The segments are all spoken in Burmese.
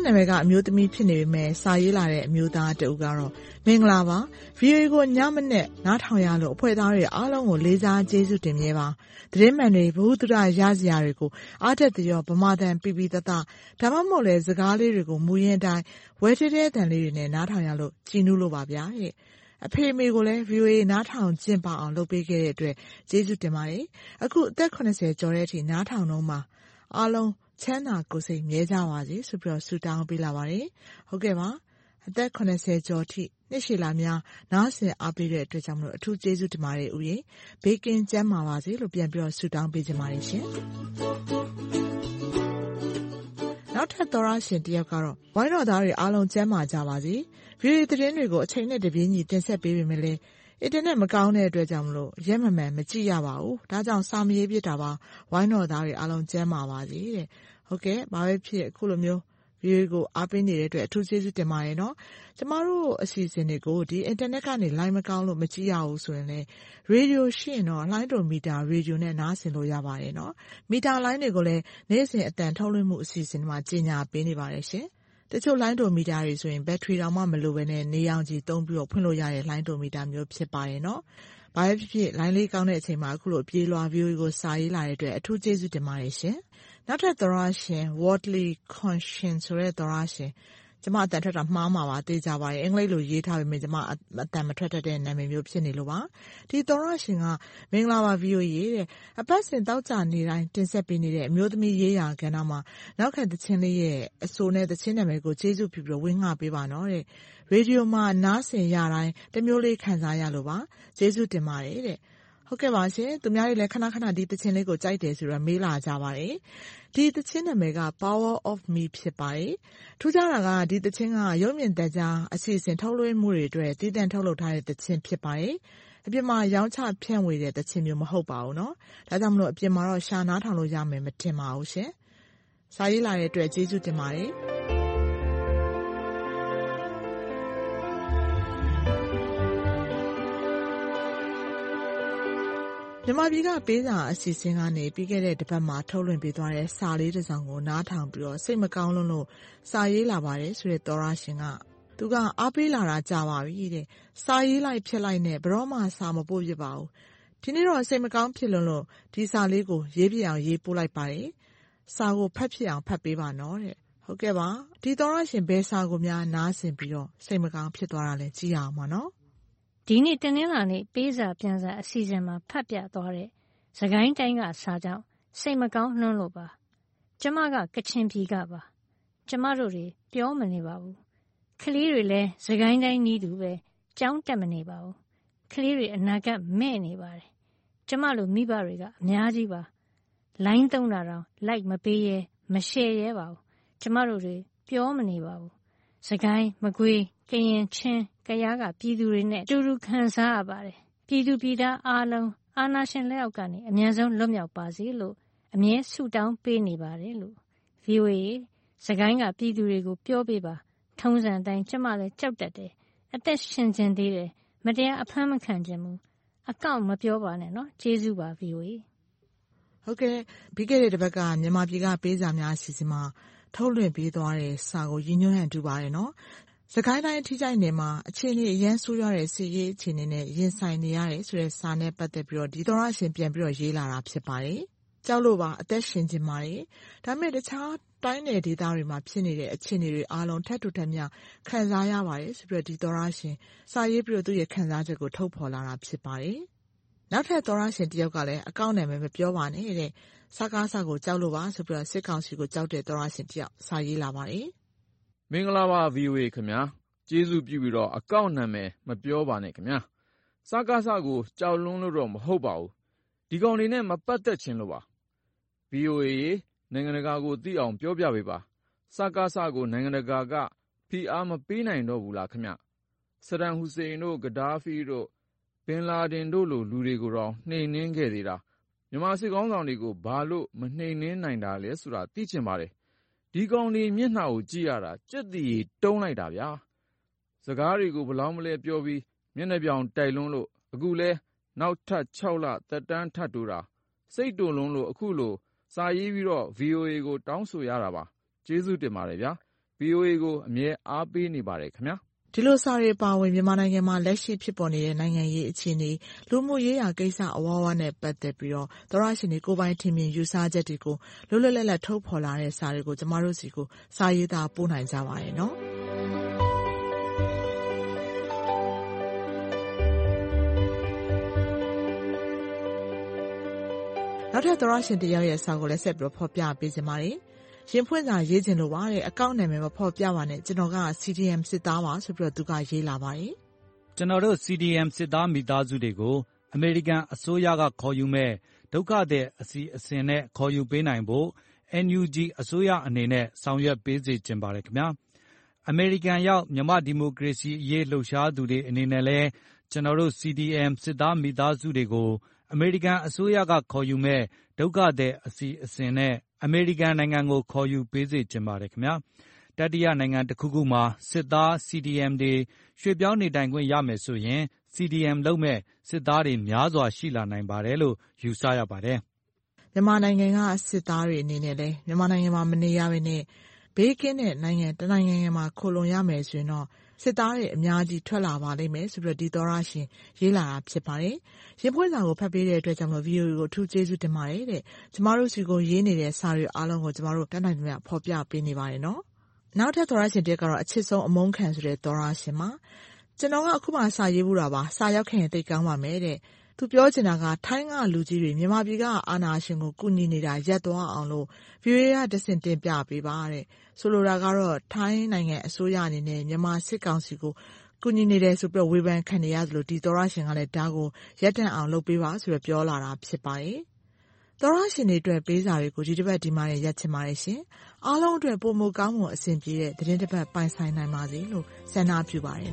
ကောင့်နာမည်က အမျိုးသမီးဖြစ်နေပေမယ့် စာရေးလာတဲ့အမျိုးသားတဦးကတော့ မင်္ဂလာပါ။ VOA ကို ညမနက် နားထောင်ရလို့ အဖွဲ့သားတွေအားလုံးကို လေးစားကျေးဇူးတင်မြဲပါ။သတင်းမှန်တွေ၊ဗဟုသုတရစရာတွေကို အားတက်သရော ဗမာသံပီပီသသ ဒါမှမဟုတ်လဲစကားလေးတွေကို မူရင်းအတိုင်း ဝဲထဲထဲအသံလေးတွေနဲ့ နားထောင်ရလို့ ကြည်နူးလို့ပါဗျာ။အဖေအမေကိုလည်း VOA နားထောင်ကျင့်ပါအောင် လုပ်ပေးခဲ့တဲ့အတွက် ကျေးဇူးတင်ပါတယ်။အခု အသက်ကျော်တဲ့အထိ နားထောင်တုန်းပါ။အားလုံး ချမ်းသာကိုယ်စိတ်မြဲကြပါစေဆိုပြီးဆုတောင်းပေးလာပါတယ်။ဟုတ်ကဲ့ပါ။အသက်ကျော်အထိနှစ်ရှည်လများနားဆင်အားပေးတဲ့အတွက်ကြောင့်အထူးကျေးဇူးတင်ပါတယ်ဦးရေ။ဘေးကင်းကျန်းမာပါစေလို့ပြန်ပြီးတော့ဆုတောင်းပေးချင်ပါတယ်ရှင်။နောက်ထပ်သောတရှင်တယောက်ကတော့ဝိုင်းတော်သားတွေအားလုံးကျန်းမာကြပါစေ။ VOA သတင်းတွေကိုအချိန်နဲ့တပြေးညီတင်ဆက်ပေးပေမယ့်လည်း အင်တာနက်မကောင်းတဲ့အတွက်ကြောင့်ရက်မမှန်မကြည့်ရပါဘူး။ဒါကြောင့်စာမရေးဖြစ်တာပါ။ဝိုင်းတော်သားတွေအားလုံးကျန်းမာပါစေတဲ့။ဟုတ်ကဲ့ဘာပဲဖြစ်ဖြစ်အခုလိုမျိုး VOA ကိုအားပေးနေတဲ့အတွက်အထူးကျေးဇူးတင်ပါတယ်နော်။ကျမတို့အစီအစဉ်တွေကိုအင်တာနက်ကနေလိုင်းမကောင်းလို့မကြည့်ရဘူးဆိုရင်လည်းရေဒီယိုရှိရင်တော့လှိုင်းတော်မီတာရေဒီယိုနဲ့နားဆင်လို့ရပါတယ်နော်။မီတာလိုင်းတွေကိုလည်းနေ့စဉ်အသံထုတ်လွှင့်မှုအစီအစဉ်တွေမှာကြေညာပေးနေပါတယ်ရှင်။ တချို့လှိုင်းတော်မီတာတွေဆိုရင် ဘက်ထရီတောင်မှမလိုဘဲနဲ့နေရောင်ခြည်သုံးပြီးဖွင့်လို့ရတဲ့လှိုင်းတော်မီတာမျိုးဖြစ်ပါတယ်နော်။ဘာပဲဖြစ်ဖြစ်လိုင်းလေးကောင်းတဲ့အချိန်မှာအခုလိုအပြေးအလွှာ VOA ကိုစာရေးလာတဲ့အတွက်အထူးကျေးဇူးတင်ပါတယ်ရှင်။နောက်ထပ်သောတရှင် Worldly Conscious ဆိုတဲ့သောတရှင် ကျမအသံထွက်တာမှားမှာပါသေချာပါတယ်။အင်္ဂလိပ်လိုရေးထားပေမယ့်ကျမအသံမထွက်တတ်တဲ့နာမည်မျိုးဖြစ်နေလို့ပါ။ဒီသောတရှင်ကမင်္ဂလာပါ VOA တဲ့အပတ်စဉ်သောကြာနေ့တိုင်းတင်ဆက်ပေးနေတဲ့အမျိုးသမီးရေးရာကဏ္ဍမှာနောက်ခံသီချင်းလေးရဲ့အဆိုနဲ့သီချင်းနာမည်ကိုကျေးဇူးပြုပြီးဝေငှပေးပါနော်တဲ့။ရေဒီယိုမှာနားဆင်ရတိုင်းတမျိုးလေးခံစားရလို့ပါ။ကျေးဇူးတင်ပါတယ်တဲ့။ ဟုတ်ကဲ့ပါရှင်။သူများတွေလည်းခဏခဏဒီသီချင်းလေးကိုကြိုက်တယ်ဆိုတော့မေးလာကြပါတယ်။ဒီသီချင်းနာမည်က Power of Me ဖြစ်ပါတယ်။ထူးခြားတာကဒီသီချင်းကရုပ်မြင်သံကြားအစီအစဉ်ထုတ်လွှင့်မှုတွေအတွက်သီးသန့်ထုတ်လုပ်ထားတဲ့သီချင်းဖြစ်ပါတယ်။အပြင်မှာရောင်းချဖြန့်ဝေတဲ့သီချင်းမျိုးမဟုတ်ပါဘူး။ဒါကြောင့်မို့အပြင်မှာတော့ရှာနားထောင်လို့ရမယ်မထင်ပါဘူးရှင်။စာရေးလာတဲ့အတွက်ကျေးဇူးတင်ပါတယ်။ မြန်မာပြည်ကပေးစာအစီအစဉ်ကနေ ပြီးခဲ့တဲ့တပတ်မှာ ထုတ်လွှင့်ပေးသွားတဲ့ စာလေးတစောင်ကို နားထောင်ပြီး စိတ်မကောင်းလွန်းလို့ စာရေးလာပါတယ်ဆိုတဲ့ သောတရှင်က သူက အားပေးလာတာ ကြာပါပြီတဲ့။စာရေးလိုက်ဖြတ်လိုက်နဲ့ ဘယ်တော့မှ စာမပို့ဖြစ်ပါဘူး။ဒီနေ့တော့ စိတ်မကောင်းဖြစ်လွန်းလို့ ဒီစာလေးကို ရေးဖြစ်အောင် ရေးပို့လိုက်ပါတယ်။စာကို ဖတ်ဖြစ်အောင် ဖတ်ပေးပါနော်တဲ့။ဟုတ်ကဲ့ပါ။ဒီသောတရှင် ဘယ်စာကိုများ နားဆင်ပြီး စိတ်မကောင်းဖြစ်သွားတာလဲ ကြည့်ရအောင်ပါနော် ဒီနေ့ တနင်္လာနေ့ ပေးစာပြန်စာ အစီအစဉ်မှာ ဖတ်ပြသွားတဲ့ စစ်ကိုင်းတိုင်းကစာကြောင့် စိတ်မကောင်းလွန်းလို့ပါ။ကျမက ကချင်ပြည်ကပါ။ကျမတို့တွေ ပြောမနေပါဘူး။ကလေးတွေလည်း စစ်ကိုင်းတိုင်းနည်းတူပဲ ကျောင်းတက်မနေပါဘူး။ကလေးတွေ အနာဂတ်မဲ့နေပါတယ်။ကျမလို မိဘတွေက အများကြီးပါ။လိုင်းသုံးတာတောင်လိုက်မပေးရဲ၊မရှယ်ရဲပါဘူး။ကျမတို့တွေ ပြောမနေပါဘူး။စစ်ကိုင်း၊မကွေး၊ ကရင်၊ချင်း၊ကယားကပြည်သူတွေနဲ့အတူတူခံစားရပါတယ်။ပြည်သူပြည်သားအားလုံးအာဏာရှင်လက်အောက်ကနေအမြန်ဆုံးလွတ်မြောက်ပါစေလို့အမြဲဆုတောင်းပေးနေပါတယ်လို့ VOA စစ်ကိုင်းကပြည်သူတွေကိုပြောပေးပါ။ထုံးစံအတိုင်းကျမလည်းကြောက်တတ်တယ်။အသက်ရှင်ချင်သေးတယ်။မတရားအဖမ်းမခံချင်ဘူး။အကောင့်မပြောပါနဲ့နော်။ကျေးဇူးပါ VOA ။ဟုတ်ကဲ့။ပြီးခဲ့တဲ့တပတ်ကမြန်မာပြည်ကပေးစာများအစီအစဉ်မှာထုတ်လွှင့်ပေးသွားတဲ့စာကိုရည်ညွှန်းဟန်တူပါတယ်နော် စစ်ကိုင်းတိုင်းအထီးကျိုက်နယ်မှာ အခြေအနေအရမ်းဆိုးရွားတဲ့ စစ်ရေးအခြေအနေနဲ့ ရင်ဆိုင်နေရတယ်ဆိုတဲ့စာနဲ့ ပတ်သက်ပြီး ဒီသောတရှင်ပြန်ရေးလာတာ ဖြစ်ပါတယ်။ကြောက်လို့ပါ အသက်ရှင်ချင်ပါတယ်။ဒါပေမဲ့ တခြားတိုင်းနယ်ဒေသတွေမှာ ဖြစ်နေတဲ့ အခြေအနေတွေအားလုံး ထပ်တူထပ်မျှ ခံစားရပါတယ်ဆိုပြီး ဒီသောတရှင် စာရေးပြီး သူ့ရဲ့ခံစားချက်ကို ထုတ်ဖော်လာတာ ဖြစ်ပါတယ်။နောက်ထပ်သောတရှင်တယောက်ကလည်း အကောင့်နာမည်မပြောပါနဲ့တဲ့။စကစကို ကြောက်လို့ပါဆိုပြီး စစ်ကောင်စီကို ကြောက်တဲ့ သောတရှင်တယောက် စာရေးလာပါတယ် မင်္ဂလာပါ VOA ခင်ဗျာ။ကျေးဇူးပြုပြီးတော့ အကောင့်နာမည် မပြောပါနဲ့ခင်ဗျာ။စကစကို ကြောက်လွန်းလို့တော့ မဟုတ်ပါဘူး။ဒီကောင်တွေနဲ့ မပတ်သက်ချင်လို့ပါ။ VOA ရေ နိုင်ငံတကာကိုသိအောင် ပြောပြပေးပါ။စကစကို နိုင်ငံတကာက ဖိအားမပေးနိုင်တော့ဘူးလားခင်ဗျ။ဆဒမ်ဟူစိန်တို့၊ဂဒါဖီတို့၊ဘင်လာဒင်တို့လို လူတွေကိုတောင် နှိမ်နင်းခဲ့သေးတာ။မြန်မာစစ်ခေါင်းဆောင်တွေကို ဘာလို့ မနှိမ်နင်းနိုင်တာလဲဆိုတာ သိချင်ပါတယ်။ ဒီကောင်တွေမျက်နှာကိုကြည့်ရတာ ကြက်သီးတုံးလိုက်တာဗျာ။စကားတွေကို ဘလောက်မလဲပြောပြီး မျက်နှာပြောင်တိုက်လွန်းလို့ အခုလဲ နောက်ထပ် ၆ လ သက်တမ်းထပ်တိုးတာ စိတ်တိုလွန်းလို့ အခုလို စာရေးပြီးတော့ VOA ကို တောင်းဆိုရတာပါ။ကျေးဇူးတင်ပါတယ်ဗျာ။ VOA ကို အမြဲအားပေးနေပါတယ်ခင်ဗျာ။ ဒီလိုစာတွေအပါအဝင် မြန်မာနိုင်ငံမှာ လက်ရှိဖြစ်ပေါ်နေတဲ့ နိုင်ငံရေးအခြေအနေ၊လူမှုရေးရာကိစ္စ အဝဝနဲ့ ပတ်သက်ပြီး သောတရှင်တွေ ကိုယ်ပိုင်ထင်မြင်ယူဆချက်တွေကို လွတ်လွတ်လပ်လပ် ထုတ်ဖော်လာတဲ့စာတွေကို ကျမတို့ဆီကို စာရေးသားပို့နိုင်ကြပါတယ်နော်။နောက်ထပ် သောတရှင်တယောက်ရဲ့ စာကိုလည်း ဆက်ပြီး ဖော်ပြပေးချင်ပါတယ်။ ရင်ဖွင့်စာရေးချင်လို့ပါတဲ့အကောင့်နာမည်မဖော်ပြပါနဲ့ကျနော်က CDM စစ်သားပါဆိုပြီးသူကရေးလာပါတယ်။ကျနော်တို့ CDM စစ်သားမိသားစုတွေကိုအမေရိကန်အစိုးရကခေါ်ယူမယ့်ဒုက္ခသည်အစီအစဉ်နဲ့ခေါ်ယူပေးနိုင်ဖို့ NUG အစိုးရအနေနဲ့ဆောင်ရွက်ပေးစေချင်ပါတယ်ခင်ဗျာ။အမေရိကန်ရောက်မြန်မာ့ဒီမိုကရေစီအရေးလှုပ်ရှားသူတွေအနေနဲ့လည်းကျနော်တို့ CDM စစ်သားမိသားစုတွေကိုအမေရိကန်အစိုးရကခေါ်ယူမယ့်ဒုက္ခသည်အစီအစဉ်နဲ့ အမေရိကန်နိုင်ငံကို ခေါ်ယူပေးစေချင်ပါတယ်ခင်ဗျာ။တတိယနိုင်ငံတခုခုမှာ စစ်သား CDM တွေ ရွှေ့ပြောင်းနေထိုင်ခွင့်ရမယ်ဆိုရင် CDM လုပ်မယ့် စစ်သားတွေ များစွာရှိလာနိုင်ပါတယ်လို့ ယူဆရပါတယ်။မြန်မာနိုင်ငံက စစ်သားတွေအနေနဲ့လည်း မြန်မာနိုင်ငံမှာ မနေရဘဲနဲ့ဘေးကင်းတဲ့နိုင်ငံတနိုင်ငံမှာ ခိုလှုံရမယ်ဆိုရင်တော့ စစ်သားတွေ အများကြီး ထွက်လာပါလိမ့်မယ်ဆိုပြီးဒီသောတရှင် ရေးလာတာ ဖြစ်ပါတယ်။ရင်ဖွင့်စာကို ဖတ်ပေးတဲ့အတွက်ကြောင့် VOA ကို အထူးကျေးဇူးတင်ပါတယ်တဲ့။ကျမတို့ဆီကို ရေးနေတဲ့ စာတွေအားလုံးကို ကျမတို့ တတ်နိုင်သမျှ ဖော်ပြပေးနေပါတယ်နော်။နောက်ထပ် သောတရှင်တယောက်ကတော့ အချစ်ဆုံးအမုန်းခံဆိုတဲ့ သောတရှင်ပါ။ကျနော်က အခုမှ စာရေးဖူးတာပါ။စာရောက်ခဲ့ရင် သိပ်ကောင်းပါမယ်တဲ့။ သူပြောချင်တာက ထိုင်းကလူကြီးတွေ မြန်မာပြည်က အာဏာရှင်ကို ကူညီနေတာ ရပ်သွားအောင်လို့ VOA ကတဆင့် တင်ပြပေးပါတဲ့။ဆိုလိုတာကတော့ ထိုင်းနိုင်ငံအစိုးရအနေနဲ့ မြန်မာစစ်ကောင်စီကို ကူညီနေတယ်ဆိုပြီး ဝေဖန်ခံနေရသလို ဒီသောတရှင်ကလည်း ဒါကို ရပ်တန့်အောင် လုပ်ပေးပါဆိုပြီး ပြောလာတာ ဖြစ်ပါတယ်။သောတရှင်တွေအတွက် ပေးစာတွေကို ဒီတပတ် ဒီမှာတင် ရပ်ချင်ပါတယ်ရှင်။အားလုံးအတွက် ပိုမိုကောင်းမွန်အဆင်ပြေတဲ့ သီတင်းတပတ် ပိုင်ဆိုင်နိုင်ပါစေလို့ ဆန္ဒပြုပါတယ်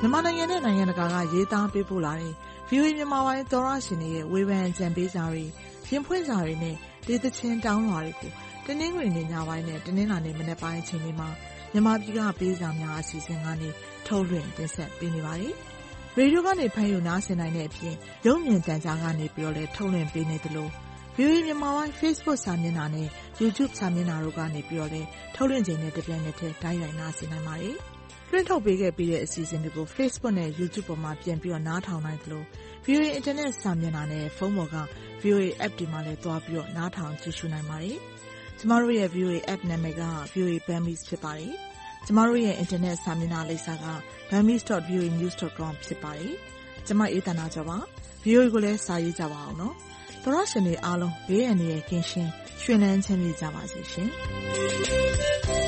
မြန်မာနိုင်ငံနဲ့ နိုင်ငံတကာက ရေးသားပေးပို့လာတဲ့ VOA မြန်မာပိုင်း သောတရှင်တွေရဲ့ ဝေဖန်အကြံပေးစာတွေ၊ရင်ဖွင့်စာတွေနဲ့ ဒေသချင်းတောင်းလွှာတွေကို တနင်္ဂနွေနေ့ ညပိုင်းနဲ့ တနင်္လာနေ့ မနက်ပိုင်း အချိန်တွေမှာ မြန်မာပြည်က ပေးစာများ အစီအစဉ်ကနေ ထုတ်လွှင့်တင်ဆက်ပေးနေပါတယ်။ရေဒီယိုကနေ ဖမ်းယူနားဆင်နိုင်တဲ့အပြင် ရုပ်မြင်သံကြားကနေလည်း ထုတ်လွှင့်ပေးနေသလို VOA မြန်မာပိုင်း Facebook စာမျက်နှာနဲ့ YouTube စာမျက်နှာတို့ကနေလည်း ထုတ်လွှင့်ချိန်နဲ့ တပြိုင်နက်တည်း တိုက်ရိုက်နားဆင်နိုင်ပါတယ်။ လွှင့်ထုတ်ပေးခဲ့ပြီးတဲ့အစီအစဉ်တွေကို Facebook နဲ့ YouTube ပေါ်မှာ ပြန်ပြီးနားထောင်နိုင်သလို VOA အင်တာနက်စာမျက်နှာနဲ့ ဖုန်းပေါ်က VOA App တွေမှာလည်း သွားပြီးနားထောင်ကြည့်ရှုနိုင်ပါတယ်။ကျမတို့ရဲ့ VOA App နာမည်က VOA Burmese ဖြစ်ပါတယ်။ကျမတို့ရဲ့ အင်တာနက်စာမျက်နှာလိပ်စာက burmese.voanews.com ဖြစ်ပါတယ်။ကျမ အေးသန္တာကျော်ပါ။ VOA ကိုလည်း စာရေးကြပါအောင်နော်။သောတရှင်တွေအားလုံး ဘေးအန္တရာယ်ကင်းရှင်း၊ရွှင်လန်းချမ်းမြေ့ကြပါစေရှင်။